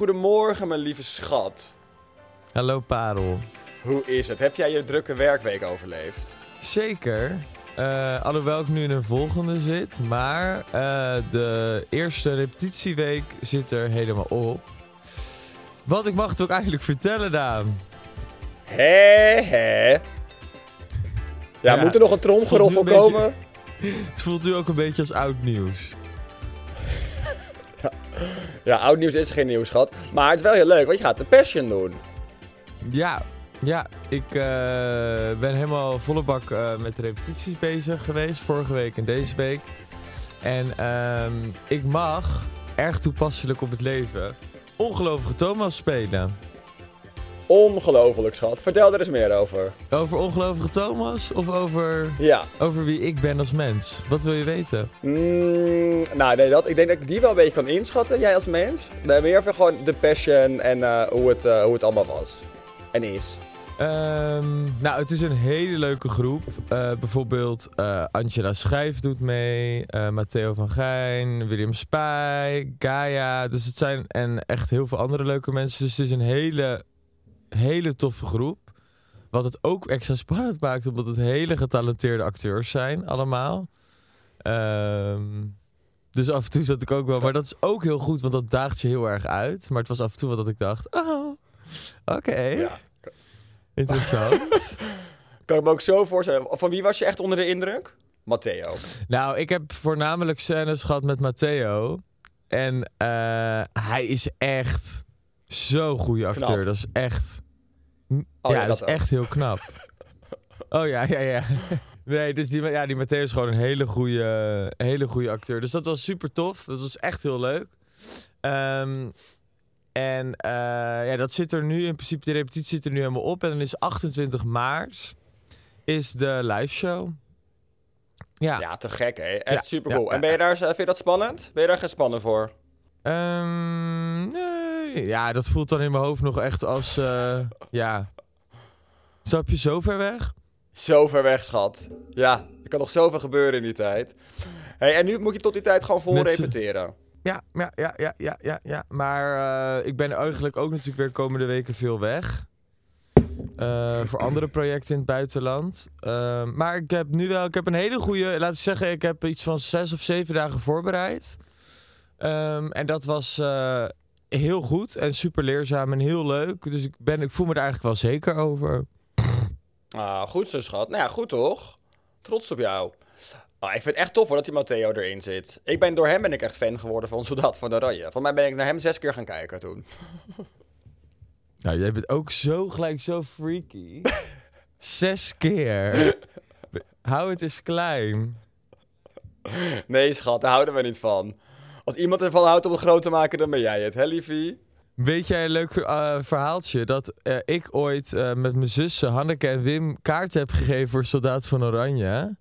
Goedemorgen mijn lieve schat. Hallo Parel. Hoe is het? Heb jij je drukke werkweek overleefd? Zeker. Eh, alhoewel ik nu in een volgende zit. Maar eh, de eerste repetitieweek zit er helemaal op. Wat ik mag het ook eigenlijk vertellen, Daan. Hé, hé. Ja, Ja, moet er nog een tromgeroffel beetje- komen? Het voelt nu ook een beetje als oud nieuws. Ja, oud nieuws is geen nieuws, schat. Maar het is wel heel leuk, want je gaat de Passion doen. Ja, ja. Ik eh, ben helemaal volle bak eh, met repetities bezig geweest. Vorige week en deze week. En ehm, ik mag, erg toepasselijk op het leven, ongelovige Thomas spelen. Ongelooflijk, schat. Vertel er eens meer over. Over ongelovige Thomas of over, Ja. over wie ik ben als mens? Wat wil je weten? Mm, nou, nee, dat, ik denk dat ik die wel een beetje kan inschatten, jij als mens. Nee, meer even gewoon de Passion en eh, hoe, het, eh, hoe het allemaal was. En is. Ehm, nou, het is een hele leuke groep. Eh, bijvoorbeeld Angela Schijf doet mee, Matteo van Gijn, William Spij, Gaia. Dus het zijn en echt heel veel andere leuke mensen. Dus het is een hele, hele toffe groep. Wat het ook extra spannend maakt, omdat het hele getalenteerde acteurs zijn, allemaal. Ehm, dus af en toe zat ik ook wel. Maar dat is ook heel goed, want dat daagt je heel erg uit. Maar het was af en toe wel dat ik dacht: oh, oké. Ja. Interessant. Kan ik me ook zo voorstellen. Van wie was je echt onder de indruk? Matteo. nou, ik heb voornamelijk scènes gehad met Matteo. En eh, hij is echt zo'n goede acteur. Knap. Dat is echt... Oh, ja, ja, dat is dat echt heel knap. oh ja, ja, ja. Nee, dus die, ja, die Matteo is gewoon een hele goede, hele goede acteur. Dus dat was super tof. Dat was echt heel leuk. Ehm, en eh, ja, dat zit er nu, in principe, de repetitie zit er nu helemaal op. En dan is 28 maart is de live show. Ja. Ja, te gek, hè? Echt Ja, super cool. ja, en ben je daar, vind je dat spannend? Ben je daar geen spannend voor? Ehm, nee. Ja, dat voelt dan in mijn hoofd nog echt als, eh, ja. Snap je zo ver weg? Zo ver weg, schat. Ja, er kan nog zoveel gebeuren in die tijd. Hey, en nu moet je tot die tijd gewoon vol repeteren. Ja, ja, ja, ja, ja, ja, ja. Maar eh, ik ben eigenlijk ook natuurlijk weer komende weken veel weg. Eh, voor andere projecten in het buitenland. Eh, maar ik heb nu wel, ik heb een hele goede, laten we zeggen, ik heb iets van zes of zeven dagen voorbereid. Ehm, en dat was eh, heel goed en super leerzaam en heel leuk. Dus ik, ben, ik voel me er eigenlijk wel zeker over. Ah, goed zo, schat. Nou ja, goed toch? Trots op jou. Ah, ik vind het echt tof hoor dat die Matteo erin zit. Ik ben, door hem ben ik echt fan geworden van Soldaat van Oranje. Volgens mij ben ik naar hem zes keer gaan kijken toen. Nou, jij bent ook zo gelijk zo freaky. Zes keer. Hou het eens klein. Nee, schat, daar houden we niet van. Als iemand ervan houdt om het groot te maken, dan ben jij het, hè, liefie? Weet jij een leuk eh, verhaaltje? Dat eh, ik ooit eh, met mijn zussen Hanneke en Wim kaart heb gegeven voor Soldaat van Oranje.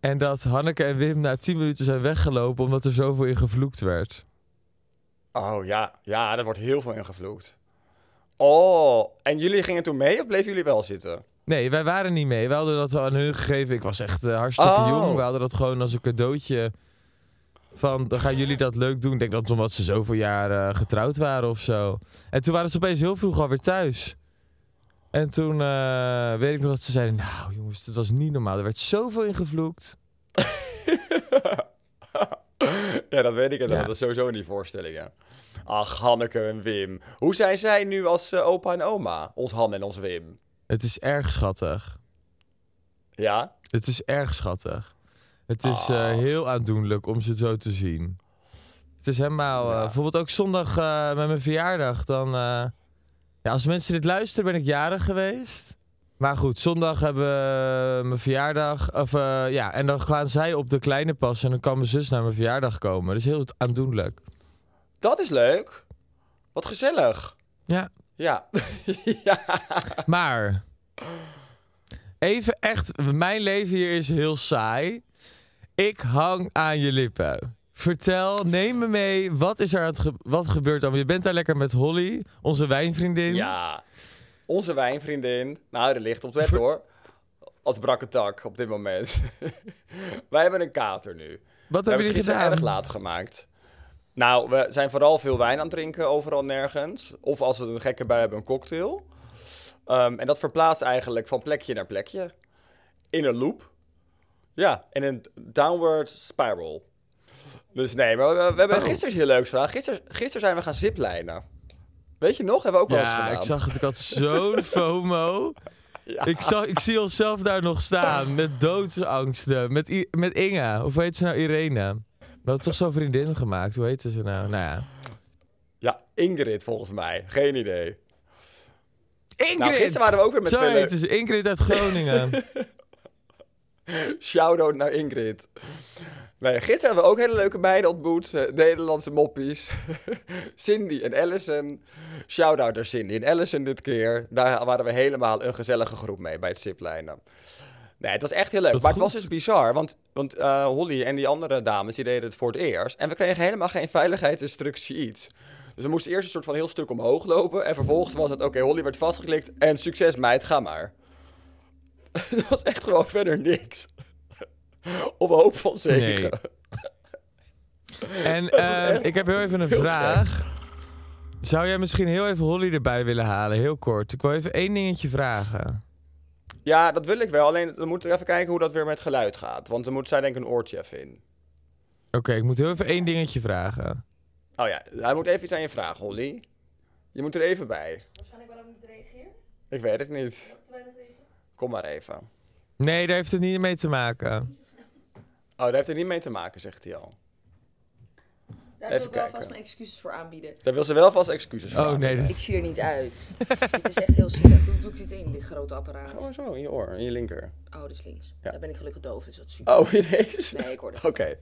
En dat Hanneke en Wim na 10 minuten zijn weggelopen omdat er zoveel in gevloekt werd. Oh ja, ja, er wordt heel veel ingevloekt. Oh, en jullie gingen toen mee of bleven jullie wel zitten? Nee, wij waren niet mee. We hadden dat aan hun gegeven. Ik was echt hartstikke Oh. jong. We hadden dat gewoon als een cadeautje. Van, dan gaan jullie dat leuk doen. Ik denk dat omdat ze zoveel jaar eh, getrouwd waren of zo. En toen waren ze opeens heel vroeg alweer thuis. En toen eh, weet ik nog dat ze zeiden... Nou jongens, dat was niet normaal. Er werd zoveel ingevloekt. Ja, dat weet ik inderdaad. Ja. Dat is sowieso in die voorstellingen. Ach, Hanneke en Wim. Hoe zijn zij nu als eh, opa en oma? Ons Han en ons Wim. Het is erg schattig. Ja? Het is erg schattig. Het is eh, heel aandoenlijk om ze zo te zien. Het is helemaal... eh, Ja. bijvoorbeeld ook zondag eh, met mijn verjaardag. Dan, ja, als mensen dit luisteren, ben ik jarig geweest. Maar goed, zondag hebben we mijn verjaardag. Of, ja, en dan gaan zij op de kleine pas. En dan kan mijn zus naar mijn verjaardag komen. Dat is heel aandoenlijk. Dat is leuk. Wat gezellig. Ja. Ja. ja. Maar... Even echt, mijn leven hier is heel saai. Ik hang aan je lippen. Vertel, neem me mee. Wat is er ge- wat gebeurt dan? Je bent daar lekker met Holly, onze wijnvriendin. Ja. Onze wijnvriendin. Nou, er ligt op het bed hoor. Als brakke tak op dit moment. Wij hebben een kater nu. Wat We hebben jullie gedaan? erg laat gemaakt. Nou, we zijn vooral veel wijn aan het drinken, overal nergens. Of als we een gekke bui hebben, een cocktail. Ehm, en dat verplaatst eigenlijk van plekje naar plekje. In een loop. Ja, in een downward spiral. Dus nee, maar we, we hebben Oh. gisteren heel leuks gedaan. Gisteren, gisteren zijn we gaan ziplijnen. Weet je nog? Hebben we ook wel eens Ja, gedaan. ik zag het. Ik had zo'n FOMO. Ik, zag, ik zie onszelf daar nog staan. Met doodsangsten. Met, I- met Inga. Of hoe heet ze nou? Irene. We hadden toch zo'n vriendin gemaakt. Hoe heette ze nou? Nou ja. Ja, Ingrid volgens mij. Geen idee. Ingrid! Nou, gisteren waren we ook weer met Zo heette ze. Ingrid uit Groningen. Shout-out naar Ingrid. Nee, gisteren hebben we ook hele leuke meiden ontmoet. eh, Nederlandse moppies. Cindy en Allison. Shout-out naar Cindy en Allison dit keer. Daar waren we helemaal een gezellige groep mee bij het ziplijnen. Nee, het was echt heel leuk. Maar het was dus bizar, want, want eh, Holly en die andere dames die deden het voor het eerst. En we kregen helemaal geen veiligheidsinstructie iets. Dus we moesten eerst een soort van heel stuk omhoog lopen. En vervolgens was het, oké, Holly werd vastgeklikt. En succes meid, ga maar. dat was echt gewoon verder niks. Op hoop van zegen. Nee. En eh, ik heb heel even een vraag. Zou jij misschien heel even Holly erbij willen halen? Heel kort. Ik wil even één dingetje vragen. Ja, dat wil ik wel. Alleen we moeten even kijken hoe dat weer met geluid gaat. Want dan moet zij denk ik een oortje even in. Oké, ik moet heel even één dingetje vragen. Oh ja, hij moet even iets aan je vragen, Holly. Je moet er even bij. Waarschijnlijk waarom ik niet reageer. Ik weet het niet. Kom maar even. Nee, daar heeft het niet mee te maken. Oh, daar heeft het niet mee te maken, zegt hij al. Daar Even wil ik wel kijken. vast mijn excuses voor aanbieden. Daar wil ze wel vast excuses voor. Oh nee, Ik dat... zie er niet uit. dit is echt heel zielig. Hoe doe ik dit in, dit grote apparaat? Oh, zo, in je oor, in je linker. Oh, dat is links. Ja. Daar ben ik gelukkig doof, dus dat is super. Oh, in deze? Nee, ik hoor het. Oké.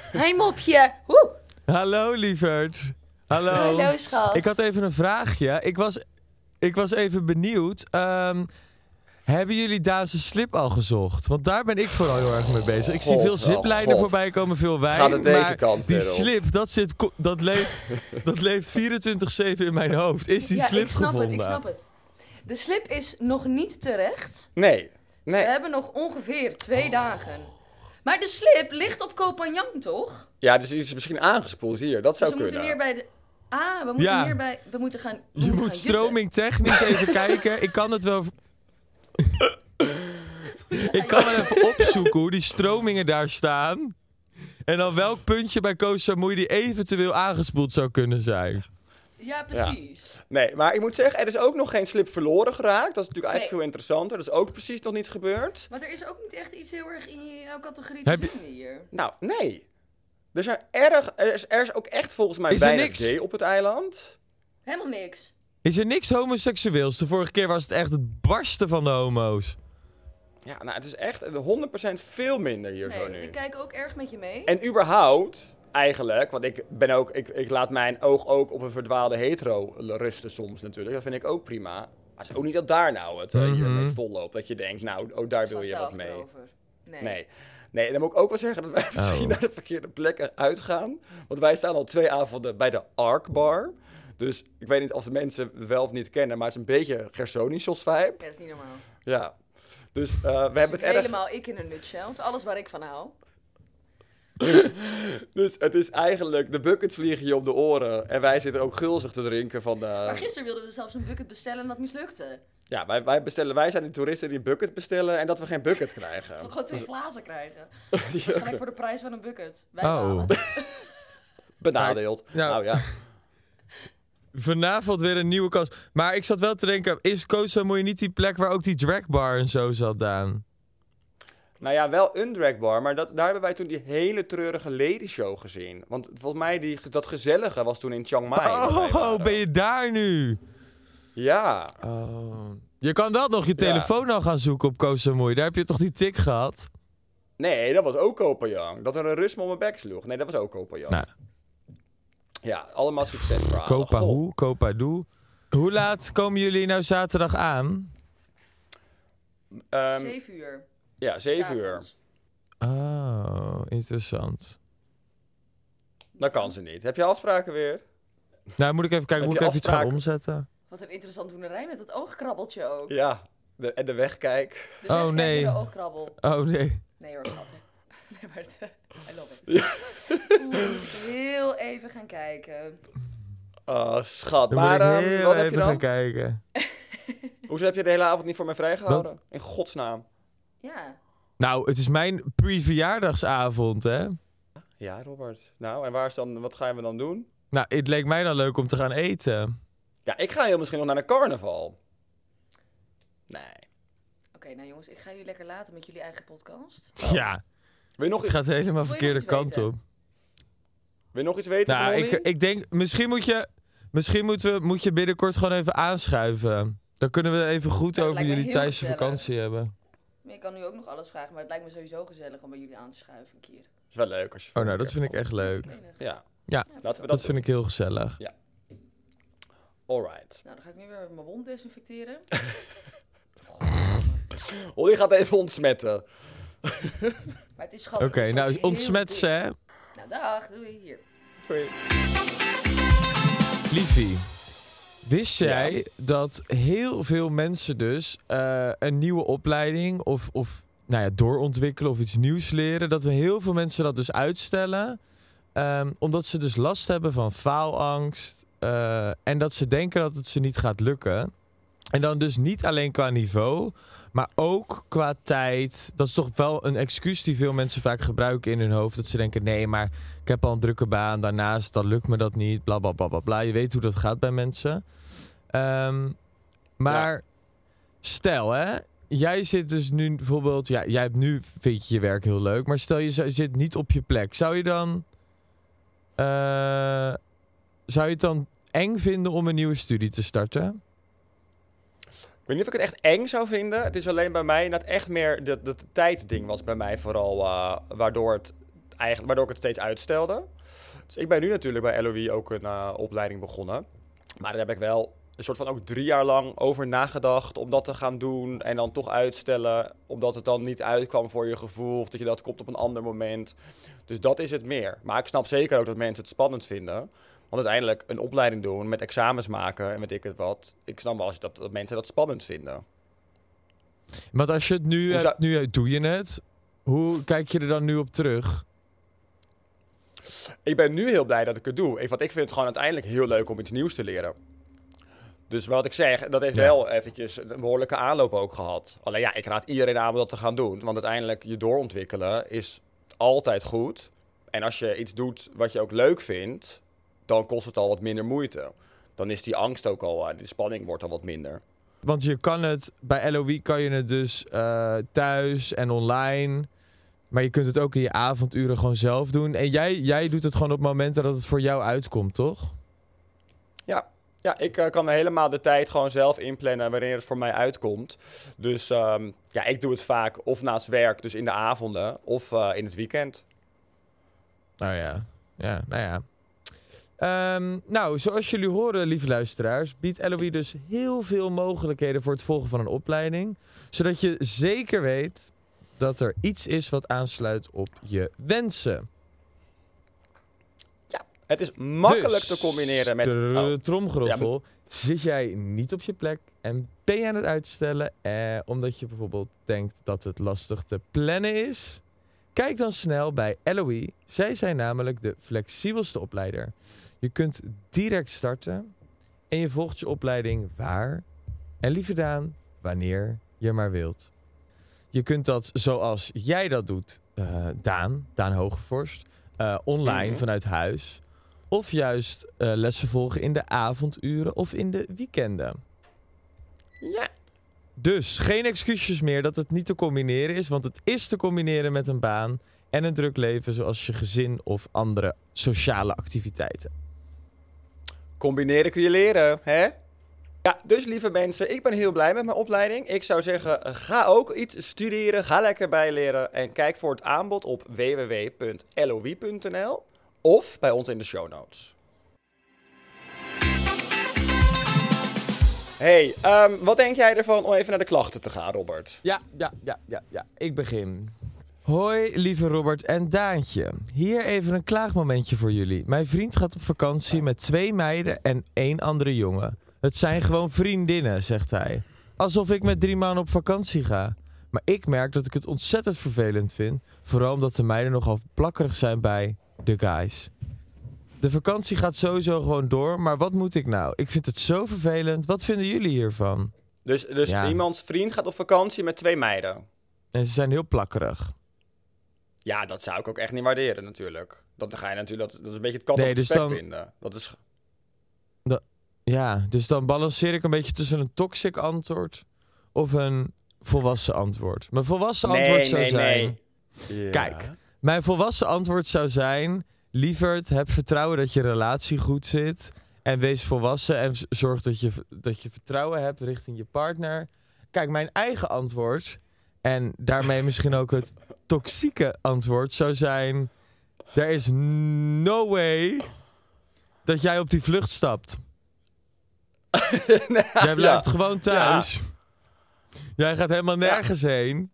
Hey mopje! Woe! Hallo lieverd. Hallo. Hallo, schat. Ik had even een vraagje. Ik was, ik was even benieuwd. Ehm, hebben jullie Daanse slip al gezocht? Want daar ben ik vooral heel erg mee bezig. Ik zie veel ziplijnen voorbij komen, veel wijn. Gaat het deze maar kant die slip, dat, zit, dat leeft, dat leeft 24-7 in mijn hoofd. Is die ja, slip ik snap gevonden? het, ik snap het. De slip is nog niet terecht. Nee. We Nee. hebben nog ongeveer twee dagen. Maar de slip ligt op Kopanjang, toch? Ja, dus die is misschien aangespoeld hier. Dat zou dus we moeten kunnen. weer bij de... Ah, we moeten Ja. meer bij... We moeten gaan... we Je moeten moet gaan stroming technisch even kijken. Ik kan het wel... Ik kan wel even opzoeken hoe die stromingen daar staan. En dan welk puntje bij Koos Samui die eventueel aangespoeld zou kunnen zijn. Ja, precies. Nee, maar ik moet zeggen, er is ook nog geen slip verloren geraakt. Dat is natuurlijk eigenlijk Nee. veel interessanter. Dat is ook precies nog niet gebeurd. Want er is ook niet echt iets heel erg in jouw categorie Heb te je- vinden hier. Nou, nee. Er, zijn erg, er, is, er is ook echt volgens mij Is er weinig niks? op het eiland. Helemaal niks. Is er niks homoseksueels? De vorige keer was het echt het barsten van de homo's. Ja, nou, het is echt 100% veel minder hier zo Nee, nu. ik kijk ook erg met je mee. En überhaupt, eigenlijk, want ik ben ook, ik, ik laat mijn oog ook op een verdwaalde hetero rusten soms natuurlijk. Dat vind ik ook prima. Maar het is ook niet dat daar nou het eh, hiermee vol loopt. Dat je denkt, nou, oh, daar wil je wel wat mee. achterover. Nee. Nee. Nee, dan moet ik ook wel zeggen dat wij misschien Oh. naar de verkeerde plekken uitgaan. Want wij staan al twee avonden bij de Ark Bar. Dus ik weet niet of de mensen het wel of niet kennen, maar het is een beetje Gersonisos vibe. Ja, dat is niet normaal. Ja. Dus eh, we hebben Het erg... helemaal ik in een nutshell. Dat is alles waar ik van hou. Dus het is eigenlijk, de buckets vliegen je om de oren. En wij zitten ook gulzig te drinken van... eh, Maar gisteren wilden we zelfs een bucket bestellen en dat mislukte. ja, wij, wij, bestellen, wij zijn die toeristen die een bucket bestellen en dat we geen bucket krijgen. Toch gewoon twee glazen krijgen. Gelijk voor de prijs van een bucket. Wij Oh. Benadeeld. Ja. Nou ja. Vanavond weer een nieuwe kans. Maar ik zat wel te denken, is Koos Mooi niet die plek waar ook die dragbar en zo zat, Daan? Nou ja, wel een dragbar, maar dat, daar hebben wij toen die hele treurige lady show gezien. Want volgens mij, die, dat gezellige was toen in Chiang Mai. Oh, ben je daar nu? Ja. Oh. Je kan dat nog je telefoon al gaan zoeken op Koos Mooi. Daar heb je toch die tik gehad? Nee, dat was ook Kopajang. Dat er een rust me op mijn bek sloeg. Nee, dat was ook Kopajang. Nou. Ja, allemaal succesverhalen. Kopa Goh. hoe, Kopa doe. Hoe laat komen jullie nou zaterdag aan? Ehm, Zeven uur. ja, zeven uur. Oh, interessant. Dat kan ze niet. Heb je afspraken weer? Nou, moet ik even kijken, je ik even iets gaan afspraken? omzetten? Wat een interessant hoenerij met dat oogkrabbeltje ook. Ja. De, en de wegkijk. De Oh, wegkijk nee. en de oogkrabbel. Oh nee. Nee hoor, schat. Nee, maar het, I love it. even gaan kijken. Oh, schat. Dan Maar moet ik ehm, heel wat heb je even gaan dan? kijken. Hoezo heb je de hele avond niet voor mij vrijgehouden? In godsnaam. Ja. Nou, het is mijn pre-verjaardagsavond, hè? Ja, Robert. Nou, en waar is dan, wat gaan we dan doen? Nou, het leek mij dan leuk om te gaan eten. Ja, ik ga heel misschien nog naar een carnaval. Nee. Oké, nou jongens, ik ga jullie lekker laten met jullie eigen podcast. Ja, Wil je nog, het gaat helemaal verkeerde kant weten? op. wil je nog iets weten Nou, van ik, ik denk, misschien moet je, misschien moeten we, moet je binnenkort gewoon even aanschuiven. Dan kunnen we even goed Ja, over jullie Thaise gezellig. vakantie hebben. Maar je kan nu ook nog alles vragen, maar het lijkt me sowieso gezellig om bij jullie aan te schuiven een keer. is wel leuk als je... Oh, nou, dat vind ik echt leuk. Ja, Ja, laten we dat, dat vind ik heel gezellig. Alright. Nou, dan ga ik nu weer mijn wond desinfecteren. Holly gaat even ontsmetten. Maar het is schattig. Oké, het is nou, ontsmet ze, hè? Nou, dag. Doei. Hier. Liefie, wist jij Ja. dat heel veel mensen dus eh, een nieuwe opleiding of, of nou ja, doorontwikkelen of iets nieuws leren, dat er heel veel mensen dat dus uitstellen, ehm, omdat ze dus last hebben van faalangst eh, en dat ze denken dat het ze niet gaat lukken. En dan dus niet alleen qua niveau, maar ook qua tijd. Dat is toch wel een excuus die veel mensen vaak gebruiken in hun hoofd. Dat ze denken, nee, maar ik heb al een drukke baan. Daarnaast, dan lukt me dat niet. Bla, bla, bla, bla, bla. Je weet hoe dat gaat bij mensen. Ehm, maar stel, hè. Jij zit dus nu bijvoorbeeld... Ja, jij hebt nu, vind je je werk heel leuk. Maar stel, je zit niet op je plek. Zou je dan... eh, zou je het dan eng vinden om een nieuwe studie te starten? Ik weet niet of ik het echt eng zou vinden. Het is alleen bij mij dat echt meer dat dat tijdding was bij mij vooral eh, waardoor, het eigenlijk, waardoor ik het steeds uitstelde. Dus ik ben nu natuurlijk bij LOE ook een eh, opleiding begonnen. Maar daar heb ik wel een soort van ook drie jaar lang over nagedacht om dat te gaan doen. En dan toch uitstellen, omdat het dan niet uitkwam voor je gevoel. Of dat je dat komt op een ander moment. Dus dat is het meer. Maar ik snap zeker ook dat mensen het spannend vinden. Want uiteindelijk een opleiding doen met examens maken en weet ik het wat. Ik snap wel als je dat, dat mensen dat spannend vinden. Want als je het nu hebt, zou- nu doe je het. Hoe kijk je er dan nu op terug? Ik ben nu heel blij dat ik het doe. Want ik vind het gewoon uiteindelijk heel leuk om iets nieuws te leren. Dus wat ik zeg, dat heeft Ja. wel eventjes een behoorlijke aanloop ook gehad. Alleen ja, ik raad iedereen aan om dat te gaan doen. Want uiteindelijk je doorontwikkelen is altijd goed. En als je iets doet wat je ook leuk vindt, dan kost het al wat minder moeite. Dan is die angst ook al, die spanning wordt al wat minder. Want je kan het, bij LOE kan je het dus eh, thuis en online. Maar je kunt het ook in je avonduren gewoon zelf doen. En jij, jij doet het gewoon op momenten dat het voor jou uitkomt, toch? Ja, ja ik eh, kan helemaal de tijd gewoon zelf inplannen wanneer het voor mij uitkomt. Dus ehm, ja, ik doe het vaak of naast werk, dus in de avonden, of eh, in het weekend. Nou ja, ja, nou ja. Ehm, nou, zoals jullie horen, lieve luisteraars, biedt LOE dus heel veel mogelijkheden voor het volgen van een opleiding. Zodat je zeker weet dat er iets is wat aansluit op je wensen. Het is makkelijk Dus, te combineren met... De Oh. tromgeroffel. Zit jij niet op je plek en ben je aan het uitstellen eh, omdat je bijvoorbeeld denkt dat het lastig te plannen is? Kijk dan snel bij LOE. Zij zijn namelijk de flexibelste opleider. Je kunt direct starten en je volgt je opleiding waar en liever Daan wanneer je maar wilt. Je kunt dat zoals jij dat doet, eh, Daan, Daan Hogevorst, eh, online Mhm. vanuit huis. Of juist eh, lessen volgen in de avonduren of in de weekenden. Ja. Dus geen excuses meer dat het niet te combineren is, want het is te combineren met een baan en een druk leven zoals je gezin of andere sociale activiteiten. Combineren kun je leren, hè? Ja, dus lieve mensen, ik ben heel blij met mijn opleiding. Ik zou zeggen, ga ook iets studeren, ga lekker bijleren en kijk voor het aanbod op www.loi.nl of bij ons in de show notes. Hey, ehm, wat denk jij ervan om even naar de klachten te gaan, Robert? Ja, ja, ja, ja, ja. Ik begin. Hoi, lieve Robert en Daantje. Hier even een klaagmomentje voor jullie. Mijn vriend gaat op vakantie met twee meiden en één andere jongen. Het zijn gewoon vriendinnen, zegt hij. Alsof ik met drie maanden op vakantie ga. Maar ik merk dat ik het ontzettend vervelend vind. Vooral omdat de meiden nogal plakkerig zijn bij de guys. De vakantie gaat sowieso gewoon door, maar wat moet ik nou? Ik vind het zo vervelend. Wat vinden jullie hiervan? Dus, dus Ja. iemands vriend gaat op vakantie met twee meiden. En ze zijn heel plakkerig. Ja, dat zou ik ook echt niet waarderen natuurlijk. Dat dan ga je natuurlijk, dat, dat is een beetje het kat Nee, op dus spek dan- vinden. Dat is, Ja, dus dan balanceer ik een beetje tussen een toxic antwoord of een volwassen antwoord. Mijn volwassen antwoord zou zijn... Ja. Kijk, mijn volwassen antwoord zou zijn... Lieverd, heb vertrouwen dat je relatie goed zit. En wees volwassen en zorg dat je, dat je vertrouwen hebt richting je partner. Kijk, mijn eigen antwoord... en daarmee misschien ook het toxieke antwoord zou zijn... Er is no way dat jij op die vlucht stapt. Jij blijft ja. gewoon thuis. Jij gaat helemaal nergens heen.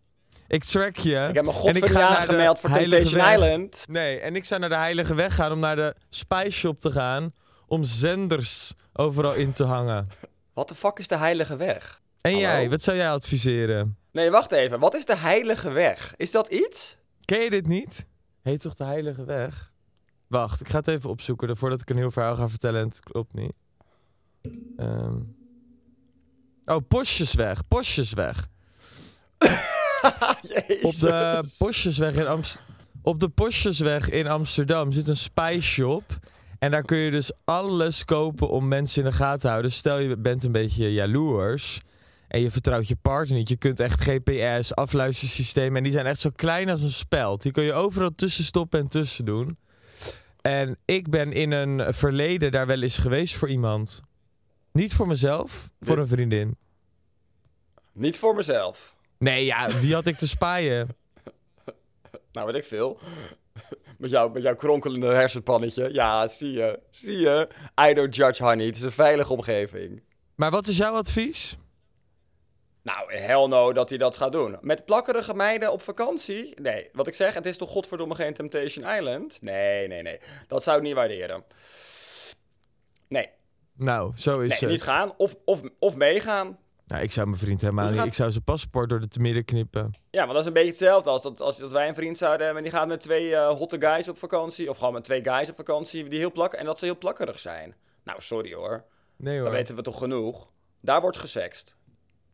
Ik track je. Ik heb me en godverdomme ga naar de aangemeld voor Temptation. Island. Nee, en ik zou naar de Heilige Weg gaan om naar de Spice Shop te gaan. Om zenders overal in te hangen. Wat de fuck is de Heilige Weg? En Hallo? jij, wat zou jij adviseren? Nee, wacht even. Wat is de Heilige Weg? Is dat iets? Ken je dit niet? Heet toch de Heilige Weg? Wacht, ik ga het even opzoeken voordat ik een heel verhaal ga vertellen en het klopt niet. Ehm. Oh, Posjesweg. Posjesweg. Op de Posjesweg in Amst- Op de in Amsterdam zit een spice shop. En daar kun je dus alles kopen om mensen in de gaten te houden. Stel je bent een beetje jaloers. En je vertrouwt je partner niet. Je kunt echt GPS, afluistersystemen. En die zijn echt zo klein als een speld. Die kun je overal tussen stoppen en tussen doen. En ik ben in een verleden daar wel eens geweest voor iemand. Niet voor mezelf, voor een vriendin. Niet voor mezelf. Nee, ja, wie had ik te spaaien? Nou, weet ik veel. Met, jou, met jouw kronkelende hersenpannetje. Ja, zie je. Zie je. I don't judge, honey. Het is een veilige omgeving. Maar wat is jouw advies? Nou, hell no dat hij dat gaat doen. Met plakkerige meiden op vakantie? Nee. Wat ik zeg, het is toch godverdomme geen Temptation Island? Nee, nee, nee. Dat zou ik niet waarderen. Nee, Nou, zo is nee het. niet gaan. Of, of, of meegaan. Nou, ik zou mijn vriend helemaal Dus gaat- Ik zou zijn paspoort door de te midden knippen. Ja, maar dat is een beetje hetzelfde als dat, als dat wij een vriend zouden hebben... en die gaat met twee eh, hotte guys op vakantie... of gewoon met twee guys op vakantie die heel plakken... en dat ze heel plakkerig zijn. Nou, sorry hoor. Nee hoor. Dan weten we toch genoeg. Daar wordt gesext.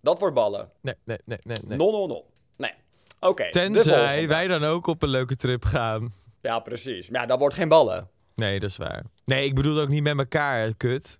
Dat wordt ballen. Nee, nee, nee, nee. nee. No, no, no. Nee. Oké, de Tenzij wij dan ook op een leuke trip gaan. Ja, precies. Maar ja, dat wordt geen ballen. Nee, dat is waar. Nee, ik bedoel ook niet met elkaar, kut.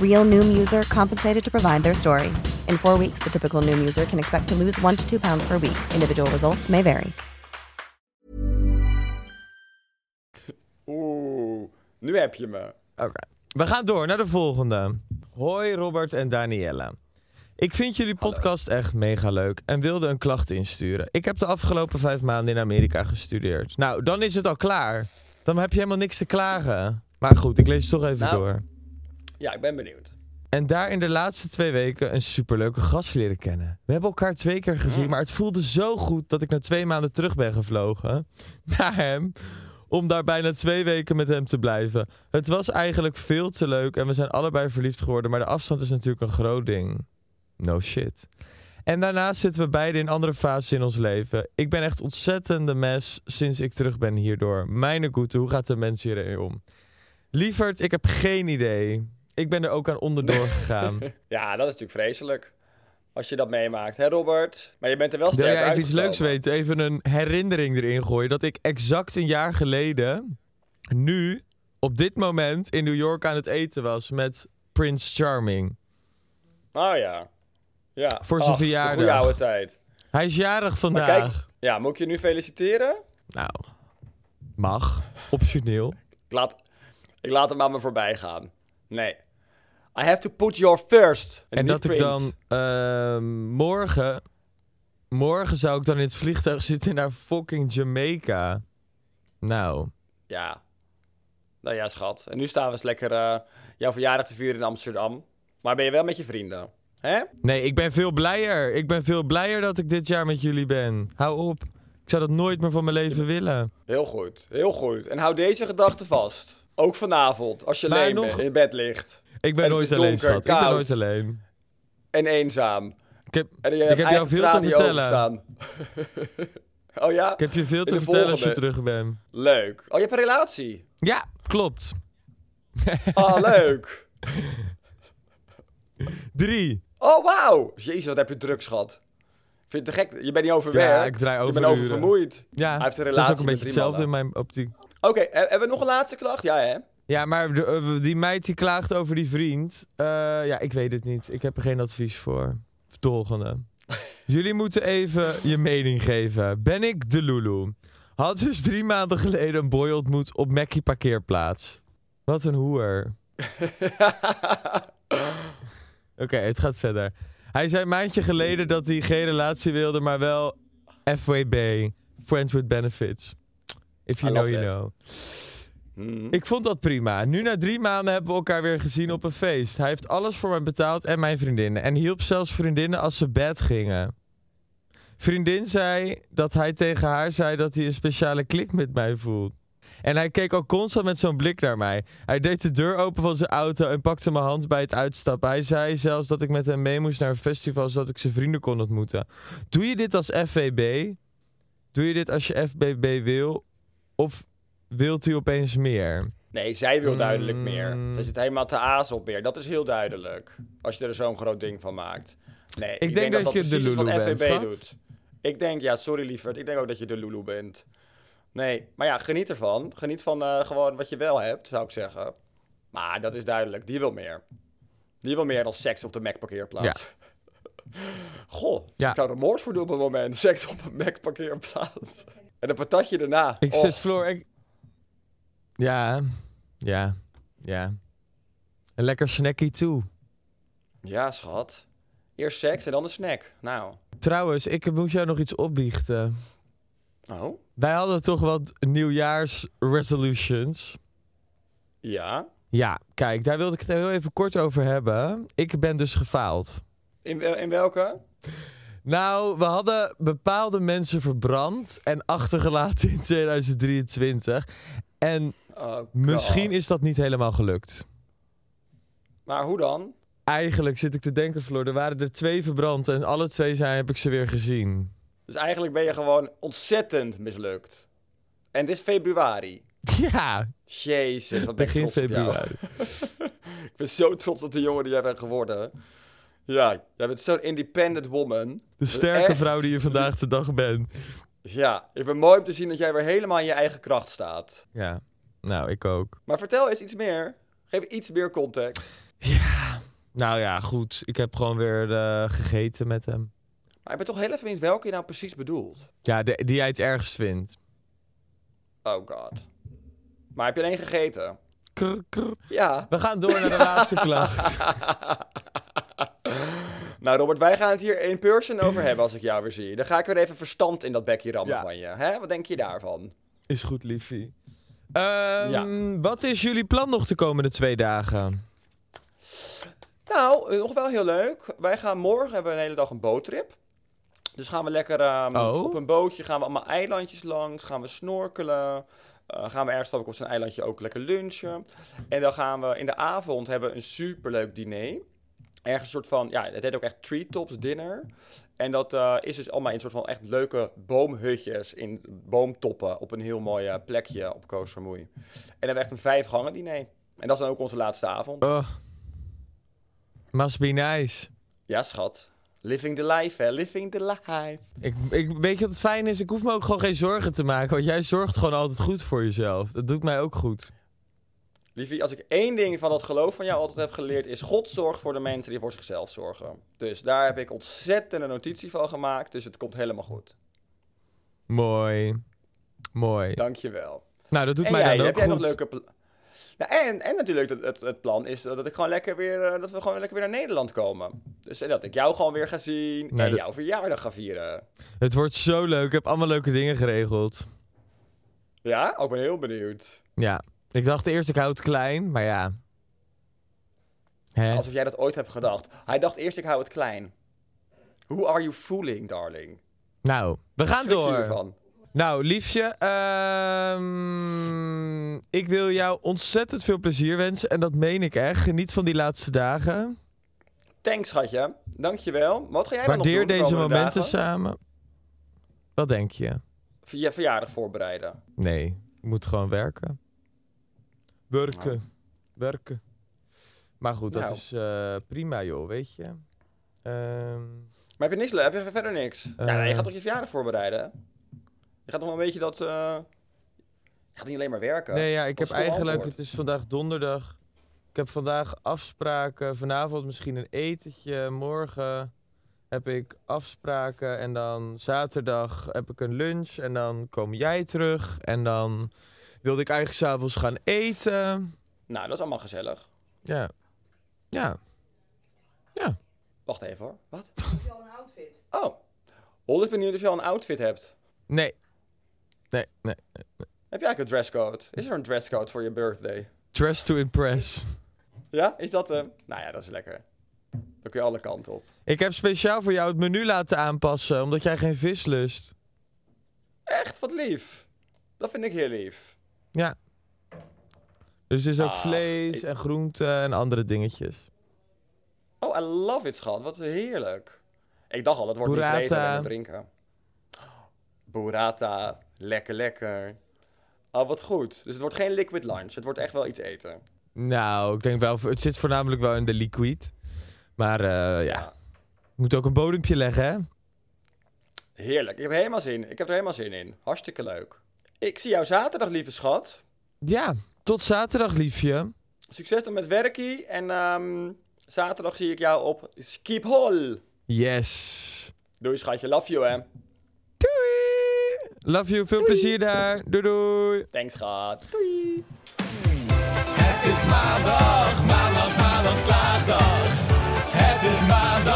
Real Noom user compensated to provide their story. In four weeks, the typical Noom user can expect to lose one to two pounds per week. Individual results may vary. Oeh. Nu heb je me. Oké. We gaan door naar de volgende. Hoi Robert en Daniella. Ik vind jullie podcast echt mega leuk en wilde een klacht insturen. Ik heb de afgelopen vijf maanden in Amerika gestudeerd. Nou, dan is het al klaar. Dan heb je helemaal niks te klagen. Maar goed, ik lees het toch even Nou. door. Ja, ik ben benieuwd. En daar in de laatste twee weken een superleuke gast leren kennen. We hebben elkaar twee keer gezien, maar het voelde zo goed dat ik na twee maanden terug ben gevlogen naar hem. Om daar bijna twee weken met hem te blijven. Het was eigenlijk veel te leuk en we zijn allebei verliefd geworden, maar de afstand is natuurlijk een groot ding. No shit. En daarnaast zitten we beide in andere fases in ons leven. Ik ben echt ontzettend de mes sinds ik terug ben hierdoor. Mijn goede, hoe gaat de mens hierin om? Lieverd, ik heb geen idee. Ik ben er ook aan onderdoor gegaan. Ja, dat is natuurlijk vreselijk. Als je dat meemaakt, hè Robert? Maar je bent er wel Wil sterk jij even iets leuks weten? Even een herinnering erin gooien. Dat ik exact een jaar geleden, nu, op dit moment in New York aan het eten was met Prince Charming. Oh ja. Ja. Voor zijn Ach, verjaardag. goede oude tijd. Hij is jarig Maar vandaag. kijk, ja, moet ik je nu feliciteren? Nou, mag. Optioneel. Ik laat, ik laat hem aan me voorbij gaan. Nee. I have to put your first. En niet dat ik dan ehm, morgen... Morgen zou ik dan in het vliegtuig zitten naar fucking Jamaica. Nou, Ja. Nou ja, schat. En nu staan we eens lekker eh, jouw verjaardag te vieren in Amsterdam. Maar ben je wel met je vrienden? Hè? Nee, ik ben veel blijer. Ik ben veel blijer dat ik dit jaar met jullie ben. Hou op. Ik zou dat nooit meer van mijn leven willen. Heel goed. Heel goed. En hou deze gedachte vast. Ook vanavond, als je Maar alleen nog- in bed ligt. Ik ben nooit alleen, schat. Ik ben nooit alleen. En eenzaam. Ik heb, ik heb jou veel te vertellen. oh ja? Ik heb je veel te vertellen als je terug bent. Leuk. Oh, je hebt een relatie. Ja, klopt. Oh, leuk. Drie. Oh, wauw. Jezus, wat heb je druk, schat. Vind je het te gek? Je bent niet overwerkt. Ja, ik draai Je bent oververmoeid. Ja, Hij heeft een dat relatie is ook een beetje hetzelfde in mijn optiek. Oké, he- hebben we nog een laatste klacht? Ja, hè? Ja, maar de- eh, die meid die klaagt over die vriend. Eh, ja, ik weet het niet. Ik heb er geen advies voor. Volgende. Jullie moeten even je mening geven. Ben ik de Lulu? Had dus drie maanden geleden een boy ontmoet op Mackie parkeerplaats. Wat een hoer. Oké, het gaat verder. Hij zei een maandje geleden dat hij geen relatie wilde, maar wel FWB. Friends with benefits. If you I know, you that. know. Hmm. Ik vond dat prima. Nu na drie maanden hebben we elkaar weer gezien op een feest. Hij heeft alles voor mij betaald en mijn vriendinnen. En hielp zelfs vriendinnen als ze bed gingen. Vriendin zei dat hij tegen haar zei dat hij een speciale klik met mij voelt. En hij keek ook constant met zo'n blik naar mij. Hij deed de deur open van zijn auto en pakte mijn hand bij het uitstappen. Hij zei zelfs dat ik met hem mee moest naar een festival zodat ik zijn vrienden kon ontmoeten. Doe je dit als FVB? Doe je dit als je FBB wil? Of wilt u opeens meer? Nee, zij wil duidelijk Mm. meer. Zij zit helemaal te aas op meer. Dat is heel duidelijk. Als je er zo'n groot ding van maakt. Nee, ik, denk dat je precies de Lulu bent, FVB doet. Ik denk, ja, sorry lieverd. Ik denk ook dat je de Lulu bent. Nee, maar ja, geniet ervan. Geniet van eh, gewoon wat je wel hebt, zou ik zeggen. Maar dat is duidelijk. Die wil meer. Die wil meer dan seks op de Mac-parkeerplaats. Goh, Ja. ik zou er moord voor doen op het moment. Seks op een Mac-parkeerplaats. En een patatje erna. Ik Och. zit Floor. Ik... Ja, ja, ja. Een lekker snackie toe. Ja, schat. Eerst seks en dan een snack. Nou. Trouwens, ik moest jou nog iets opbiechten. Oh? Wij hadden toch wat nieuwjaarsresolutions. Ja. Ja, kijk, daar wilde ik het heel even kort over hebben. Ik ben dus gefaald. In, in welke? Nou, we hadden bepaalde mensen verbrand en achtergelaten in 2023. En Oh, misschien is dat niet helemaal gelukt. Maar hoe dan? Eigenlijk zit ik te denken, Floor, er waren er twee verbrand en alle twee zijn, heb ik ze weer gezien. Dus eigenlijk ben je gewoon ontzettend mislukt. En het is februari. Ja, Jezus, wat ben ik begin op jou. februari. Ik ben zo trots op de jongen die jij bent geworden. Ja, jij bent zo'n independent woman. De sterke Echt. vrouw die je vandaag de dag bent. Ja, ik ben mooi om te zien dat jij weer helemaal in je eigen kracht staat. Ja, nou, ik ook. Maar vertel eens iets meer. Geef iets meer context. Nou ja, goed. Ik heb gewoon weer eh, gegeten met hem. Maar ik ben toch heel even benieuwd welke je nou precies bedoelt. Ja, de- die jij het ergst vindt. Oh god. Maar heb je alleen gegeten? krr, krr. Ja. We gaan door naar de laatste klacht. Nou, Robert, wij gaan het hier in person over hebben als ik jou weer zie. Dan ga ik weer even verstand in dat bekje rammen Ja. van je. Hè? Wat denk je daarvan? Is goed, liefie. Ehm, Ja. Wat is jullie plan nog de komende twee dagen? Nou, eh, nog wel heel leuk. Wij gaan morgen hebben we een hele dag een boottrip. Dus gaan we lekker ehm, Oh. op een bootje, gaan we allemaal eilandjes langs, gaan we snorkelen. Eh, gaan we ergens op zo'n eilandje ook lekker lunchen. En dan gaan we in de avond hebben we een superleuk diner. Ergens een soort van, ja, het heet ook echt treetops dinner. En dat eh, is dus allemaal in een soort van echt leuke boomhutjes in boomtoppen op een heel mooi eh, plekje op Samui. En dan hebben we echt een vijf gangen diner. En dat is dan ook onze laatste avond. Oh. Must be nice. Ja, schat. Living the life, hè. Living the life. Ik, ik, weet je wat het fijn is? Ik hoef me ook gewoon geen zorgen te maken. Want jij zorgt gewoon altijd goed voor jezelf. Dat doet mij ook goed. Liefie, als ik één ding van dat geloof van jou altijd heb geleerd... is God zorgt voor de mensen die voor zichzelf zorgen. Dus daar heb ik ontzettende notitie van gemaakt. Dus het komt helemaal goed. Mooi. Mooi. Dankjewel. Nou, dat doet en mij jij, dan ook heb jij nog leuke... Nou, en, en natuurlijk het, het, het plan is dat ik gewoon lekker weer, eh, dat we gewoon lekker weer naar Nederland komen. Dus dat ik jou gewoon weer ga zien Nou, en dat- jouw verjaardag ga vieren. Het wordt zo leuk. Ik heb allemaal leuke dingen geregeld. Ja? Ik ben heel benieuwd. Ja. Ik dacht eerst, ik hou het klein. Maar ja. Hè? Alsof jij dat ooit hebt gedacht. Hij dacht eerst, ik hou het klein. Who are you fooling, darling? Nou, we gaan door. Nou, liefje, ehm, ik wil jou ontzettend veel plezier wensen. En dat meen ik echt. Geniet van die laatste dagen. Thanks, schatje. Dankjewel. Wat ga jij dan nog Waardeer doen de deze momenten dagen? samen. Wat denk je? Je verjaardag voorbereiden. Nee, ik moet gewoon werken. Werken. Werken. Maar goed, dat Nou. is eh, prima joh, weet je. Ehm, Maar heb je niks Heb je verder niks? ja, je Eh. gaat toch je verjaardag voorbereiden? hè? Je gaat nog wel een beetje dat... eh, Je gaat niet alleen maar werken. nee, ja, ik heb eigenlijk, antwoord? het is vandaag donderdag. Ik heb vandaag afspraken. Vanavond misschien een etentje. Morgen heb ik afspraken. En dan zaterdag heb ik een lunch. En dan kom jij terug. En dan wilde ik eigenlijk s'avonds gaan eten. Nou, dat is allemaal gezellig. Ja. Ja. Ja. Wacht even hoor. Wat? Heb je al een outfit? Oh. Hol is benieuwd of je al een outfit hebt. Nee. Nee, nee. Heb jij eigenlijk een dresscode? Is er een dresscode voor je birthday? Dress to impress. Ja? Is dat hem? Nou ja, dat is lekker. Dan kun je alle kanten op. Ik heb speciaal voor jou het menu laten aanpassen, omdat jij geen vis lust. Echt, wat lief. Dat vind ik heel lief. Ja. Dus er is ook Ach, vlees ik- en groenten en andere dingetjes. Oh, I love it, schat. Wat heerlijk. Ik dacht al, dat wordt Burrata. niet vreten en drinken. Burrata. Lekker, lekker. Oh, wat goed. Dus het wordt geen liquid lunch. Het wordt echt wel iets eten. Nou, ik denk wel, het zit voornamelijk wel in de liquid. Maar eh, ja, moet ook een bodempje leggen, hè? Heerlijk. Ik heb, helemaal zin. ik heb er helemaal zin in. Hartstikke leuk. Ik zie jou zaterdag, lieve schat. Ja, tot zaterdag, liefje. Succes dan met werkie. En ehm, zaterdag zie ik jou op Schiphol. Yes. Doei, schatje. Love you, hè. Doei. Love you, veel plezier daar. Doei doei. Thanks, schat. Doei. Het is maandag, maandag, maandag, klaagdag. Het is maandag,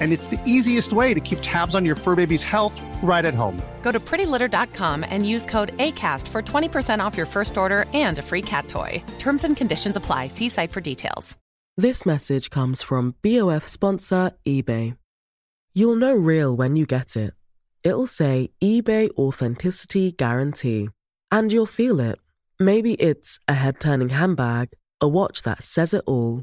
and it's the easiest way to keep tabs on your fur baby's health right at home. Go to prettylitter.com and use code ACAST for 20% off your first order and a free cat toy. Terms and conditions apply. See site for details. This message comes from BOF sponsor eBay. You'll know real when you get it. It'll say eBay Authenticity Guarantee. And you'll feel it. Maybe it's a head turning handbag, a watch that says it all,